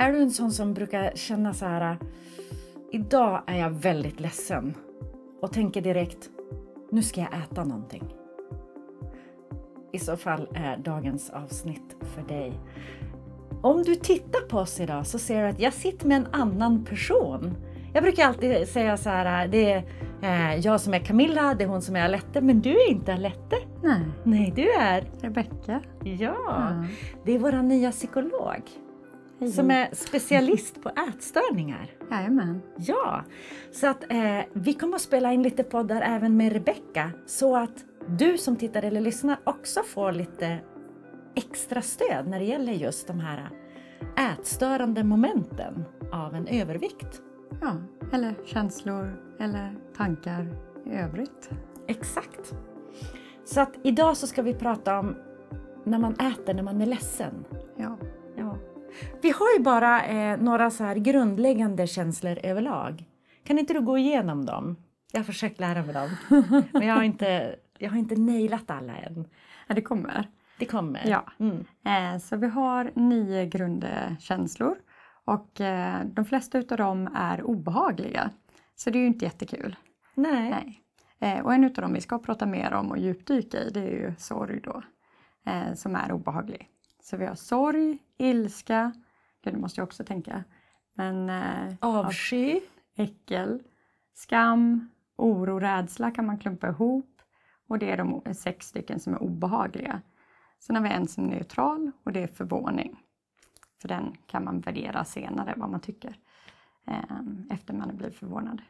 Är du en sån som brukar känna så här, idag är jag väldigt ledsen och tänker direkt, nu ska jag äta någonting. I så fall är dagens avsnitt för dig. Om du tittar på oss idag så ser du att jag sitter med en annan person. Jag brukar alltid säga så här, det är eh, jag som är Camilla, det är hon som är Alette, men du är inte Alette. Nej, Nej, du är... Rebecka. Ja, Ja. det är vår nya psykolog Hej. som är specialist på ätstörningar. Jajamän. Ja, så att eh, vi kommer att spela in lite poddar även med Rebecka så att du som tittar eller lyssnar också får lite extra stöd när det gäller just de här ätstörande momenten av en övervikt. Ja, eller känslor eller tankar i övrigt. Exakt. Så att idag så ska vi prata om när man äter när man är ledsen. Ja. Vi har ju bara eh, några så här grundläggande känslor överlag. Kan inte du gå igenom dem? Jag har försökt lära mig dem, men jag har inte, jag har inte nailat alla än. ja, det kommer. Det kommer. Ja. Mm. Eh, så vi har nio grundkänslor och eh, de flesta utav dem är obehagliga. Så det är ju inte jättekul. Nej. Nej. Eh, och en utav dem vi ska prata mer om och djupdyka i det är ju sorg då. Eh, som är obehaglig. Så vi har sorg, ilska, gud det måste jag också tänka. Men eh, Avsky. äckel, skam, oro, rädsla kan man klumpa ihop. Och det är de sex stycken som är obehagliga. Sen har vi en som är neutral och det är förvåning. För den kan man värdera senare vad man tycker. Eh, efter man har blivit förvånad.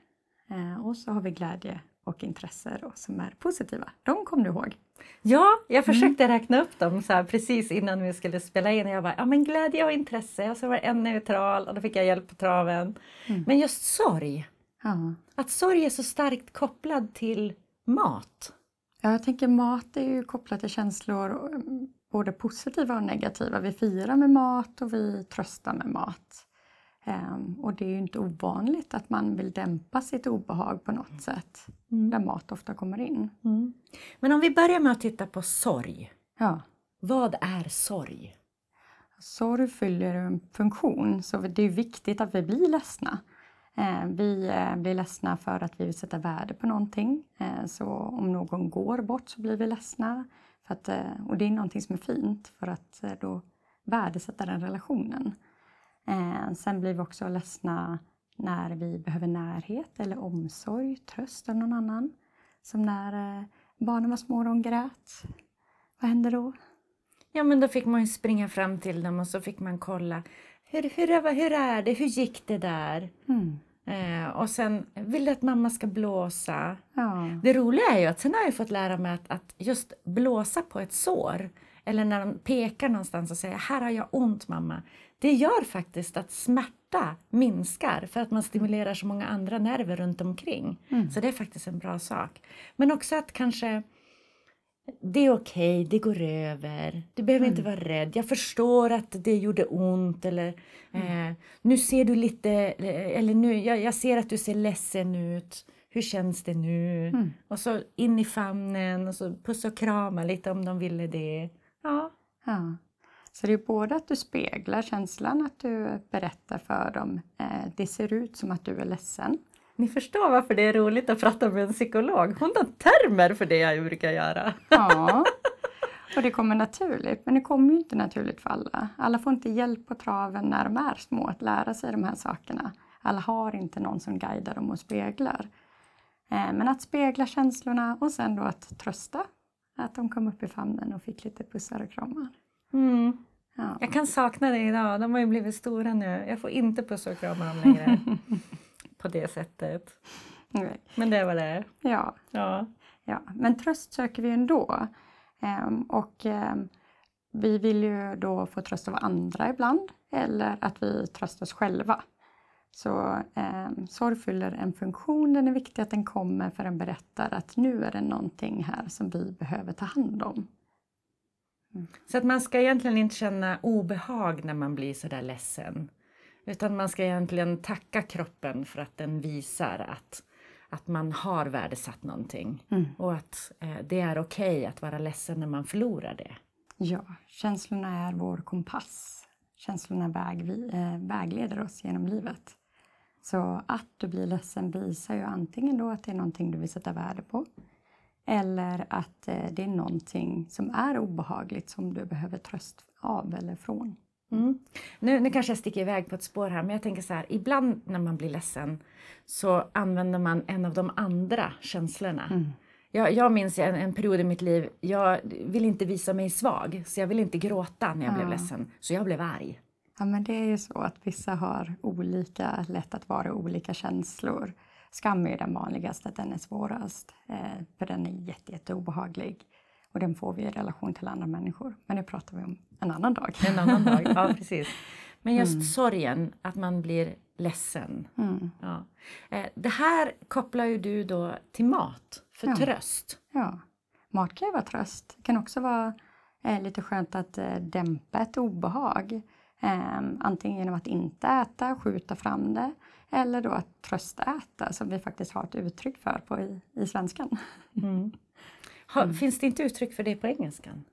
Eh, och så har vi glädje och intresse då, som är positiva. De kom du ihåg. Ja, jag försökte räkna upp dem så här precis innan vi skulle spela in. Jag bara, ja men glädje och intresse. Och så var det en neutral och då fick jag hjälp på traven. Mm. Men just sorg. Ja. Att sorg är så starkt kopplad till mat. Ja, jag tänker mat är ju kopplat till känslor, mm, både positiva och negativa. Vi firar med mat och vi tröstar med mat. Ehm, och det är ju inte ovanligt att man vill dämpa sitt obehag på något sätt, där mat ofta kommer in. Mm. Men om vi börjar med att titta på sorg. Ja. Vad är sorg? Sorg fyller en funktion, så det är viktigt att vi blir ledsna. Eh, Vi eh, blir ledsna för att vi vill sätta värde på någonting. Eh, Så om någon går bort så blir vi ledsna. För att, eh, och det är någonting som är fint för att eh, då värdesätta den relationen. Eh, Sen blir vi också ledsna när vi behöver närhet eller omsorg, tröst av någon annan. Som när eh, barnen var små och de grät. Vad händer då? Ja, men då fick man ju springa fram till dem och så fick man kolla. Hur, hur, är- hur är det? Hur gick det där? Mm. Eh, och sen vill du att mamma ska blåsa. Ja. Det roliga är ju att sen har jag fått lära mig att, att just blåsa på ett sår eller när de pekar någonstans och säger här har jag ont mamma. Det gör faktiskt att smärta minskar för att man stimulerar så många andra nerver runt omkring. Mm. Så det är faktiskt en bra sak. Men också att kanske det är okej, det går över. Du behöver inte vara rädd. Jag förstår att det gjorde ont eller eh, nu ser du lite, eh, eller nu, jag, jag ser att du ser ledsen ut. Hur känns det nu? Mm. Och så in i famnen och så pussa och krama lite om de ville det. Ja. Ja. Så det är både att du speglar känslan, att du berättar för dem. Eh, det ser ut som att du är ledsen. Ni förstår varför det är roligt att prata med en psykolog. Hon har termer för det jag brukar göra. Ja. Och det kommer naturligt, men det kommer ju inte naturligt för alla. Alla får inte hjälp på traven när de är små att lära sig de här sakerna. Alla har inte någon som guidar dem och speglar. Eh, Men att spegla känslorna och sen då att trösta. Att de kom upp i famnen och fick lite pussar och kramar. Mm. Ja. Jag kan sakna det idag. De har ju blivit stora nu. Jag får inte pussa och krama dem längre. På det sättet. Nej. Men det var det. Ja. Ja. Ja, men tröst söker vi ändå. Ehm, och ehm, vi vill ju då få tröst av andra ibland eller att vi tröstar oss själva. Så eh, sorg fyller en funktion, den är viktig att den kommer för den berättar att nu är det någonting här som vi behöver ta hand om. Så att man ska egentligen inte känna obehag när man blir sådär ledsen. Utan man ska egentligen tacka kroppen för att den visar att, att man har värdesatt någonting. Mm. Och att eh, det är okej att vara ledsen när man förlorar det. Ja, känslorna är vår kompass. känslorna väg, eh, vägleder oss genom livet. Så att du blir ledsen visar ju antingen då att det är någonting du vill sätta värde på eller att eh, det är någonting som är obehagligt som du behöver tröst av eller från. Mm. Nu, nu kanske jag sticker iväg på ett spår här, men jag tänker så här, ibland när man blir ledsen så använder man en av de andra känslorna. Mm. Jag, jag minns en, en, period i mitt liv, jag vill inte visa mig svag, så jag vill inte gråta när jag ja. blev ledsen, så jag blev arg. Ja, men det är ju så att vissa har olika lätt att vara olika känslor. Skam är den vanligaste, den är svårast, eh, för den är jätte, jätte obehaglig. Och den får vi i relation till andra människor. Men det pratar vi om en annan dag. En annan dag, ja precis. Men just mm. sorgen, att man blir ledsen. Mm. Ja. Eh, det här kopplar ju du då till mat, för ja. tröst. Ja, mat kan ju vara tröst. Det kan också vara eh, lite skönt att dämpa ett obehag. Eh, antingen genom att inte äta, skjuta fram det eller då att tröstäta som vi faktiskt har ett uttryck för på i, i svenskan. Mm. Ha, mm. Finns det inte uttryck för det på engelskan?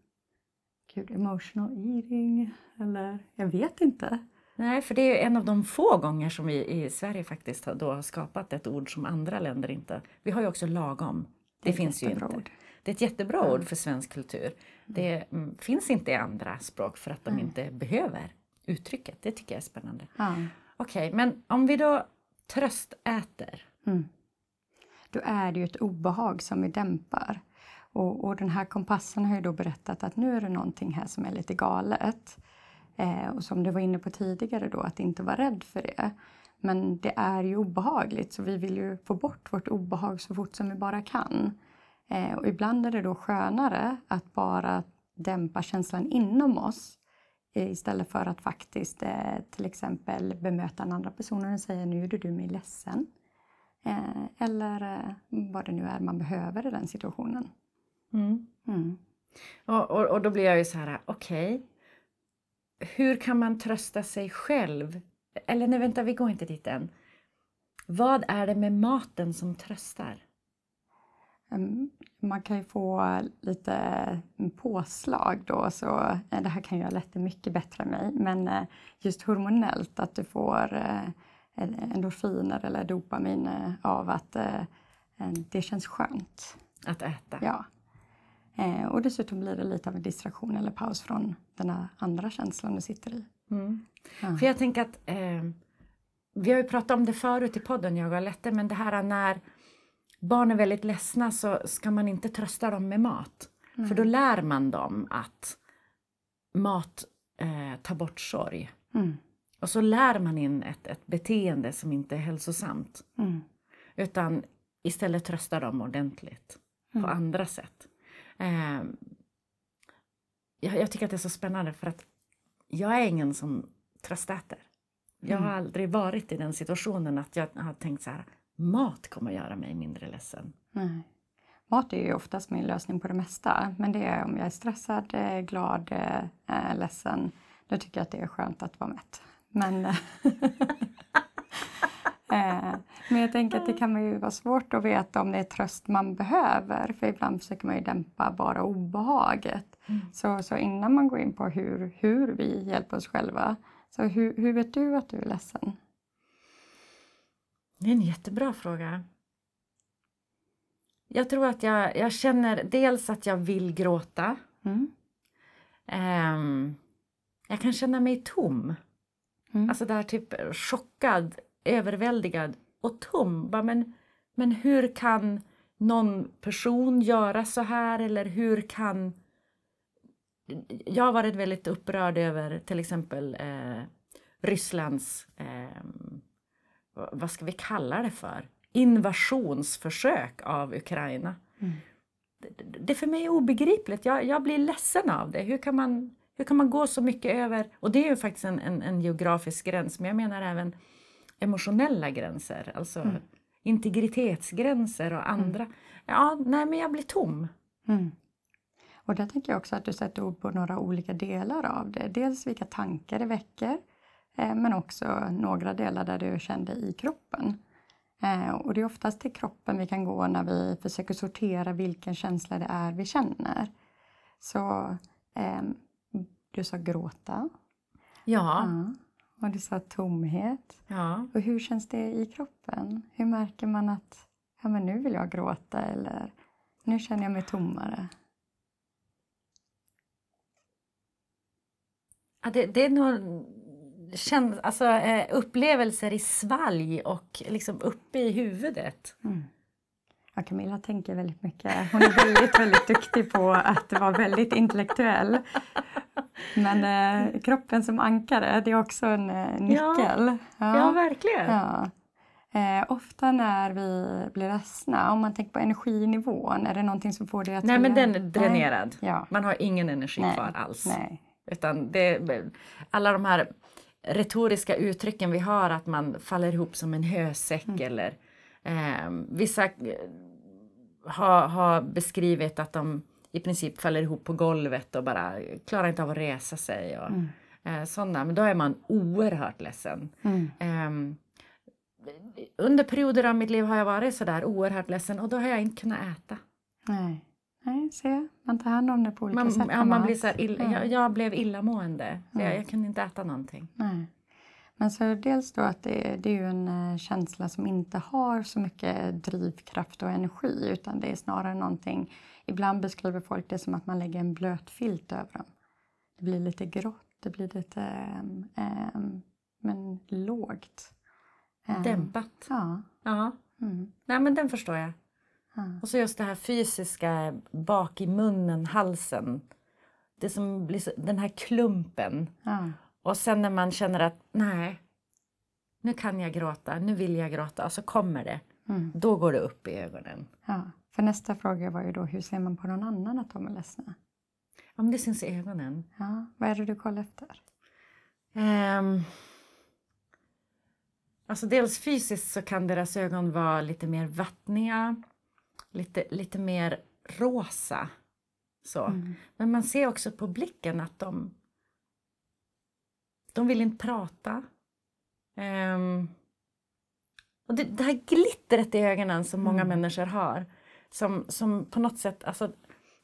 Gud, emotional eating eller jag vet inte. Nej, för det är en av de få gånger som vi i Sverige faktiskt har, då skapat ett ord som andra länder inte... Vi har ju också lagom. Det, det finns ju inte. Ord. Det är ett jättebra mm. ord för svensk kultur. Det mm, finns inte i andra språk för att de inte behöver uttrycket. Det tycker jag är spännande. Mm. Okej, okay, men om vi då tröstäter. Mm. Då är det ju ett obehag som vi dämpar. Och, och, den här kompassen har ju då berättat att nu är det någonting här som är lite galet. Eh, och som du var inne på tidigare då, att inte vara rädd för det. Men det är ju obehagligt så vi vill ju få bort vårt obehag så fort som vi bara kan. Eh, och ibland är det då skönare att bara dämpa känslan inom oss istället för att faktiskt eh, till exempel bemöta den andra personen och säga nu gjorde du mig ledsen. Eh, eller eh, vad det nu är man behöver i den situationen. Mm. Mm. Och, och, och, då blir jag ju så här, okej. Okay. Hur kan man trösta sig själv? Eller nej, vänta, vi går inte dit än. Vad är det med maten som tröstar? Man kan ju få lite påslag då, så eh, det här kan göra lätt mycket bättre än mig. Men eh, just hormonellt, att du får eh, endorfiner eller dopamin av att det känns skönt. Att äta? Ja. Och dessutom blir det lite av en distraktion eller paus från den andra känslan du sitter i. Mm. Ja. För jag tänker att eh, vi har ju pratat om det förut i podden, jag och Alette, men det här när barn är väldigt ledsna så ska man inte trösta dem med mat. Mm. För då lär man dem att mat eh, tar bort sorg. Mm. Och så lär man in ett, ett beteende som inte är hälsosamt. Mm. Utan istället trösta dem ordentligt på mm. andra sätt. Eh, jag, jag, tycker att det är så spännande för att jag är ingen som tröstäter. Jag har mm. aldrig varit i den situationen att jag har tänkt så här, mat kommer göra mig mindre ledsen. Nej. Mat är ju oftast min lösning på det mesta. Men det är om jag är stressad, eh, glad, äh, ledsen. Då tycker jag att det är skönt att vara mätt. Men, äh, men jag tänker att det kan ju vara svårt att veta om det är tröst man behöver. För ibland försöker man ju dämpa bara obehaget. Mm. Så, så innan man går in på hur, hur vi hjälper oss själva. Så hur, hur vet du att du är ledsen? Det är en jättebra fråga. Jag tror att jag, jag känner dels att jag vill gråta. Mm. Um, jag kan känna mig tom. Mm. Alltså där typ chockad, överväldigad och tom. Men, men hur kan någon person göra så här eller hur kan... Jag har varit väldigt upprörd över till exempel eh, Rysslands eh, vad ska vi kalla det för, invasionsförsök av Ukraina. Mm. Det, det, för mig är obegripligt. Jag, jag blir ledsen av det. Hur kan, man, hur kan man gå så mycket över... Och det är ju faktiskt en, en, en geografisk gräns, men jag menar även emotionella gränser. Alltså mm. integritetsgränser och andra. Mm. Ja, nej men jag blir tom. Mm. Och där tänker jag också att du sätter ord på några olika delar av det. Dels vilka tankar det väcker men också några delar där du kände i kroppen. Eh, och det är oftast till kroppen vi kan gå när vi försöker sortera vilken känsla det är vi känner. Så eh, du sa gråta. Ja. Ja. Och du sa tomhet. ja. Och hur känns det i kroppen? Hur märker man att ja, men nu vill jag gråta eller nu känner jag mig tommare? Ja, det, det är nog känn, alltså, eh, upplevelser i svalg och liksom uppe i huvudet. Mm. Ja, Camilla tänker väldigt mycket. Hon är väldigt, väldigt duktig på att vara väldigt intellektuell. Men eh, kroppen som ankare, det är också en eh, nyckel. Ja, verkligen. Ja. Eh, ofta när vi blir ledsna, om man tänker på energinivån, är det någonting som får dig att... Nej, men den är dränerad. Nej. Ja. Man har ingen energi Nej. kvar alls. Nej. Utan det, alla de här retoriska uttrycken vi har, att man faller ihop som en hösäck Mm. eller eh, vissa eh, har, har beskrivit att de i princip faller ihop på golvet och bara klarar inte av att resa sig. Och, Mm. eh, sådana. Men då är man oerhört ledsen. Mm. Ehm, under perioder av mitt liv har jag varit sådär oerhört ledsen och då har jag inte kunnat äta. Nej. Nej, se. Man tar hand om det på olika Man, sätt. ja, man blir så illa, Ja. jag, jag blev illamående. Så Jag, Mm. jag kunde inte äta någonting. Nej. Men så dels då att det, det är ju en eh, känsla som inte har så mycket drivkraft och energi utan det är snarare någonting, ibland beskriver folk det som att man lägger en blöt filt över dem. Det blir lite grått, det blir lite ehm, men lågt. Ehm, Dämpat. Ja. Ja. Mm, Nej men den förstår jag. Ja. Och så just det här fysiska bak i munnen, halsen. Det som blir så, den här klumpen. ja. Och sen när man känner att nej, nu kan jag gråta, nu vill jag gråta och så kommer det. Mm, Då går det upp i ögonen. ja. För nästa fråga var ju då, hur ser man på någon annan att de är ledsna? Ja, men det syns i ögonen. Ja. Vad är det du kollar efter? Ehm, alltså dels fysiskt så kan deras ögon vara lite mer vattniga, lite, lite mer rosa. Så. Mm. Men man ser också på blicken att de, de vill inte prata. Ehm, och det, det här glittret i ögonen som många Mm. människor har, som, som på något sätt, alltså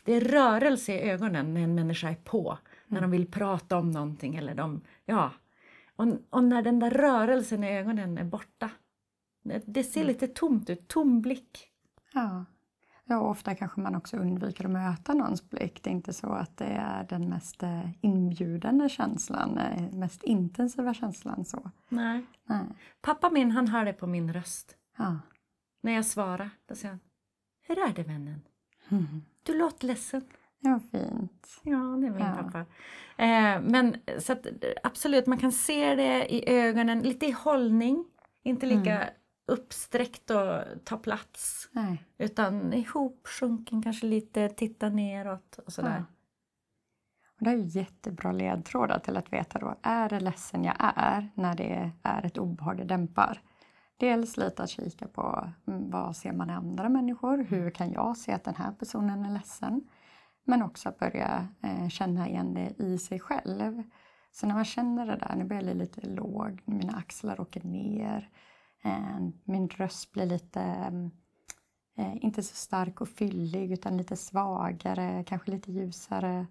det är rörelse i ögonen när en människa är på, när de vill prata om någonting eller de, ja. Och, och när den där rörelsen i ögonen är borta, det, det ser lite tomt ut, tom blick. Ja. ja, ofta kanske man också undviker att möta någons blick. Det är inte så att det är den mest eh, inbjudande känslan, eh, mest intensiva känslan. så. Nej. Nej. Pappa min, han hör det på min röst. Ja. När jag svarar, då säger han Hur är det vännen? Mm. Du låter ledsen. Ja, fint. Ja, det är min Ja. pappa. Eh, men så att, absolut, man kan se det i ögonen, lite i hållning. Inte lika Mm. Uppsträckt och ta plats. Nej. Utan ihopsjunken, kanske lite titta neråt och sådär. Ja. Och det är ju jättebra ledtrådar till att veta då, är det ledsen jag är när det är ett obehag jag dämpar? Dels lite att kika på mm, vad ser man i andra människor? Hur kan jag se att den här personen är ledsen? Men också att börja eh, känna igen det i sig själv. Så när man känner det där, nu blir jag lite låg, mina axlar åker ner, min röst blir lite eh, inte så stark och fyllig utan lite svagare, kanske lite ljusare.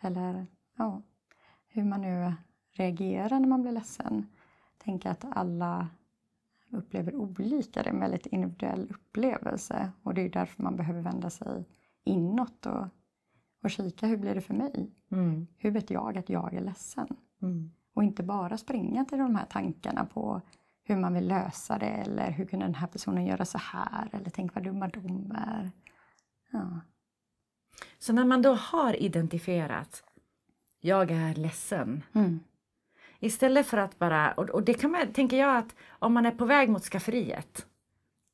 Eller ja, hur man nu reagerar när man blir ledsen. Tänk att alla upplever olika, det är en väldigt individuell upplevelse och det är därför man behöver vända sig inåt och, och kika hur blir det för mig? Mm. Hur vet jag att jag är ledsen? Mm. Och inte bara springa till de här tankarna på hur man vill lösa det eller hur kunde den här personen göra så här eller tänk vad dumma de är. Ja. Så när man då har identifierat jag är ledsen. Mm. Istället för att bara, och, och det kan man, tänker jag att om man är på väg mot skafferiet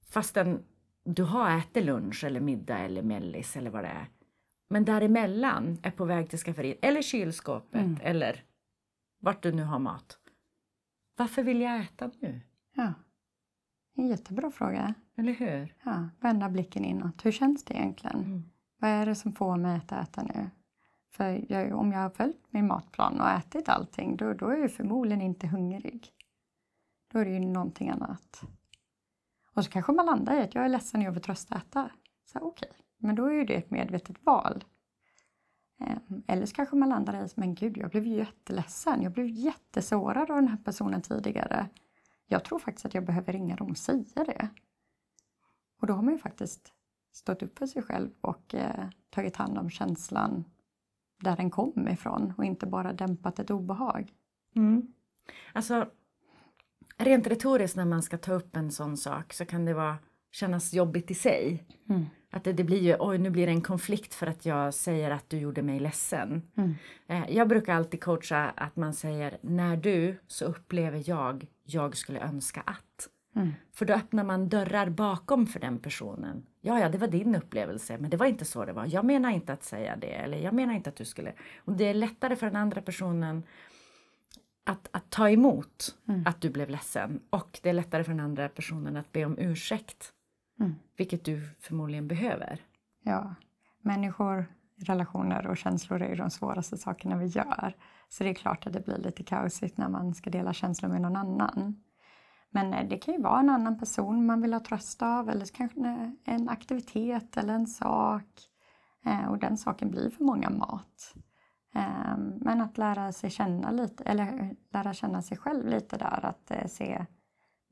fastän du har ätit lunch eller middag eller mellis eller vad det är. Men däremellan är på väg till skafferiet eller kylskåpet Mm. eller vart du nu har mat. Varför vill jag äta nu? ja. En jättebra fråga. Eller hur? Ja. Vända blicken inåt. Hur känns det egentligen? Mm. Vad är det som får mig att äta nu? För jag, om jag har följt min matplan och ätit allting då, då är jag förmodligen inte hungrig. Då är det ju någonting annat. Och så kanske man landar i att jag är ledsen och jag vill tröstäta. Så okej, men då är ju det ett medvetet val. Ehm, eller så kanske man landar i, men gud, jag blev ju jätteledsen. Jag blev jättesårad av den här personen tidigare. Jag tror faktiskt att jag behöver ringa dem och säga det. Och då har man ju faktiskt stått upp för sig själv och eh, tagit hand om känslan där den kom ifrån och inte bara dämpat ett obehag. Mm. Alltså, rent retoriskt när man ska ta upp en sån sak så kan det vara, kännas jobbigt i sig. Mm. Att det, det, blir ju, oj nu blir det en konflikt för att jag säger att du gjorde mig ledsen. Mm. Eh, jag brukar alltid coacha att man säger när du så upplever jag, jag skulle önska att. Mm. För då öppnar man dörrar bakom för den personen. Ja, ja, det var din upplevelse, men det var inte så det var. Jag menar inte att säga det, eller jag menar inte att du skulle... Och det är lättare för den andra personen att, att ta emot mm. att du blev ledsen och det är lättare för den andra personen att be om ursäkt. Mm. Vilket du förmodligen behöver. Ja, människor, relationer och känslor är ju de svåraste sakerna vi gör. Så det är klart att det blir lite kaosigt när man ska dela känslor med någon annan. Men eh, det kan ju vara en annan person man vill ha tröst av eller kanske en aktivitet eller en sak. Eh, och den saken blir för många mat. Ehm, men att lära sig känna lite, eller lära känna sig själv lite där, att eh, se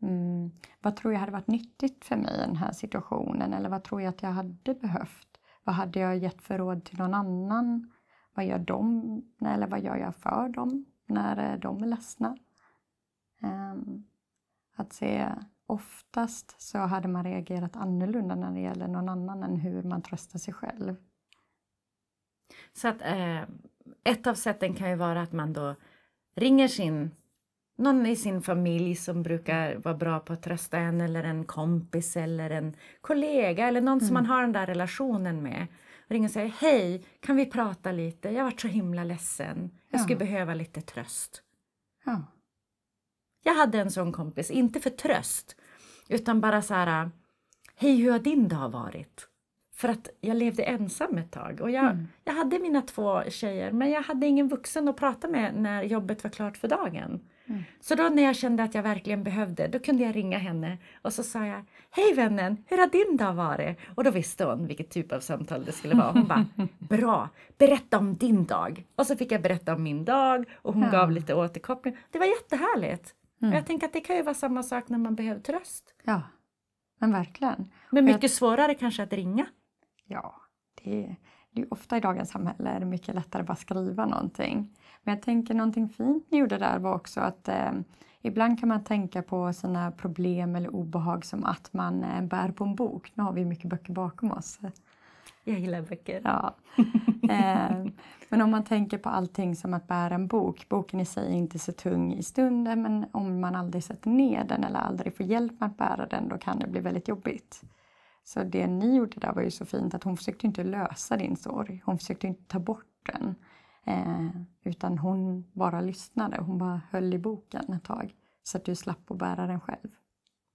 mm, vad tror jag hade varit nyttigt för mig i den här situationen eller vad tror jag att jag hade behövt? Vad hade jag gett för råd till någon annan? Vad gör de, eller vad gör jag för dem när eh, de är ledsna? Um, att se oftast så hade man reagerat annorlunda när det gäller någon annan än hur man tröstar sig själv. Så att eh, ett av sätten kan ju vara att man då ringer sin någon i sin familj som brukar vara bra på att trösta en eller en kompis eller en kollega eller någon mm. som man har den där relationen med. Ringer och säger hej, kan vi prata lite? Jag har varit så himla ledsen. Jag skulle behöva lite tröst. Ja. Jag hade en sån kompis, inte för tröst, utan bara så här, hej hur har din dag varit? För att jag levde ensam ett tag och jag, mm. jag hade mina två tjejer men jag hade ingen vuxen att prata med när jobbet var klart för dagen. Mm. Så då när jag kände att jag verkligen behövde, då kunde jag ringa henne och så sa jag Hej vännen, hur har din dag varit? Och då visste hon vilket typ av samtal det skulle vara. Hon bara Bra, berätta om din dag. Och så fick jag berätta om min dag och hon ja. gav lite återkoppling. Det var jättehärligt. Mm. Jag tänker att det kan ju vara samma sak när man behöver tröst. Ja, men verkligen. Men mycket jag... svårare kanske att ringa. Ja, det det är ofta i dagens samhälle är det mycket lättare att bara skriva någonting. Men jag tänker någonting fint ni gjorde där var också att eh, ibland kan man tänka på sina problem eller obehag som att man eh, bär på en bok. Nu har vi mycket böcker bakom oss. Jag gillar böcker. Ja. Eh, men om man tänker på allting som att bära en bok. Boken i sig är inte så tung i stunden men om man aldrig sätter ner den eller aldrig får hjälp med att bära den då kan det bli väldigt jobbigt. Så det ni gjorde där var ju så fint att hon försökte inte lösa din sorg. Hon försökte inte ta bort den. Eh, utan hon bara lyssnade. Hon bara höll i boken ett tag så att du slapp att bära den själv.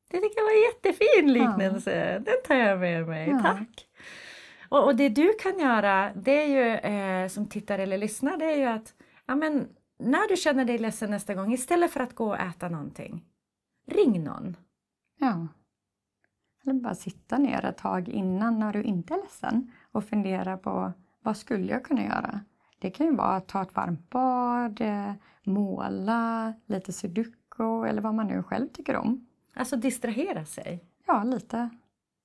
Det tycker jag var en jättefin liknelse. Ja. Den tar jag med mig. Ja. Tack! Och, och, det du kan göra, det är ju eh, som tittare eller lyssnare, det är ju att ja, men, när du känner dig ledsen nästa gång, istället för att gå och äta någonting, ring någon. Ja. Eller bara sitta ner ett tag innan när du inte är ledsen och fundera på vad skulle jag kunna göra? Det kan ju vara att ta ett varmt bad, eh, måla, lite sudoku eller vad man nu själv tycker om. Alltså distrahera sig? Ja, lite.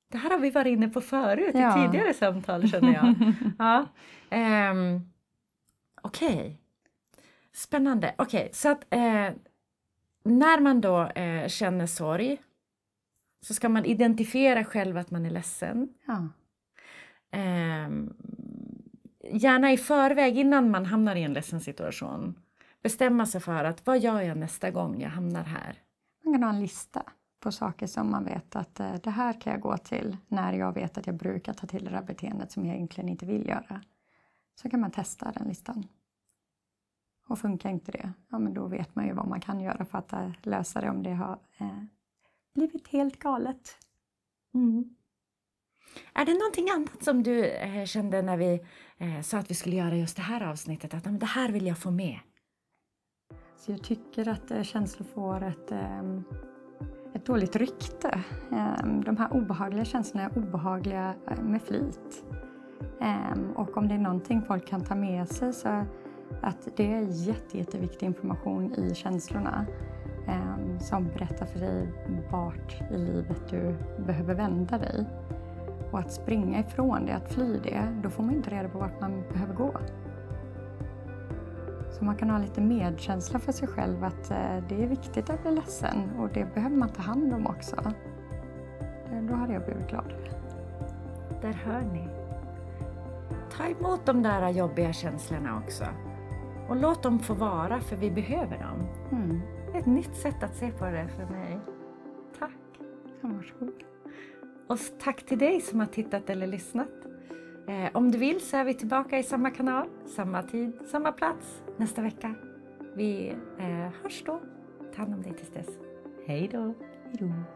Det här har vi varit inne på förut ja. i tidigare samtal känner jag. ja. Um, Okej. Okay. Spännande. Okej, okay, så att eh, när man då eh, känner sorg så ska man identifiera själv att man är ledsen. Ja. Eh, gärna i förväg, innan man hamnar i en ledsen situation, bestämma sig för att vad gör jag nästa gång jag hamnar här? Man kan ha en lista på saker som man vet att eh, det här kan jag gå till när jag vet att jag brukar ta till det här beteendet som jag egentligen inte vill göra. Så kan man testa den listan. Och funkar inte det, ja men då vet man ju vad man kan göra för att eh, lösa det om det har eh, blivit helt galet. Mm. Är det någonting annat som du eh, kände när vi eh, sa att vi skulle göra just det här avsnittet, att det här vill jag få med? Så jag tycker att eh, känslor får ett, eh, ett dåligt rykte. Ehm, de här obehagliga känslorna är obehagliga eh, med flit. Ehm, och om det är någonting folk kan ta med sig så att det är jätte, jätteviktig information i känslorna ehm, som berättar för dig vart i livet du behöver vända dig. Och att springa ifrån det, att fly det, då får man inte reda på vart man behöver gå. Så man kan ha lite medkänsla för sig själv att eh, det är viktigt att bli ledsen och det behöver man ta hand om också. Eh, Då hade jag blivit glad. Där hör ni. Ta emot de där jobbiga känslorna också. Och låt dem få vara, för vi behöver dem. Mm. Ett nytt sätt att se på det för mig. Tack! Ja, varsågod. Och tack till dig som har tittat eller lyssnat. Eh, om du vill så är vi tillbaka i samma kanal, samma tid, samma plats nästa vecka. Vi eh, hörs då. Ta hand om dig tills dess. Hej då! Hej då.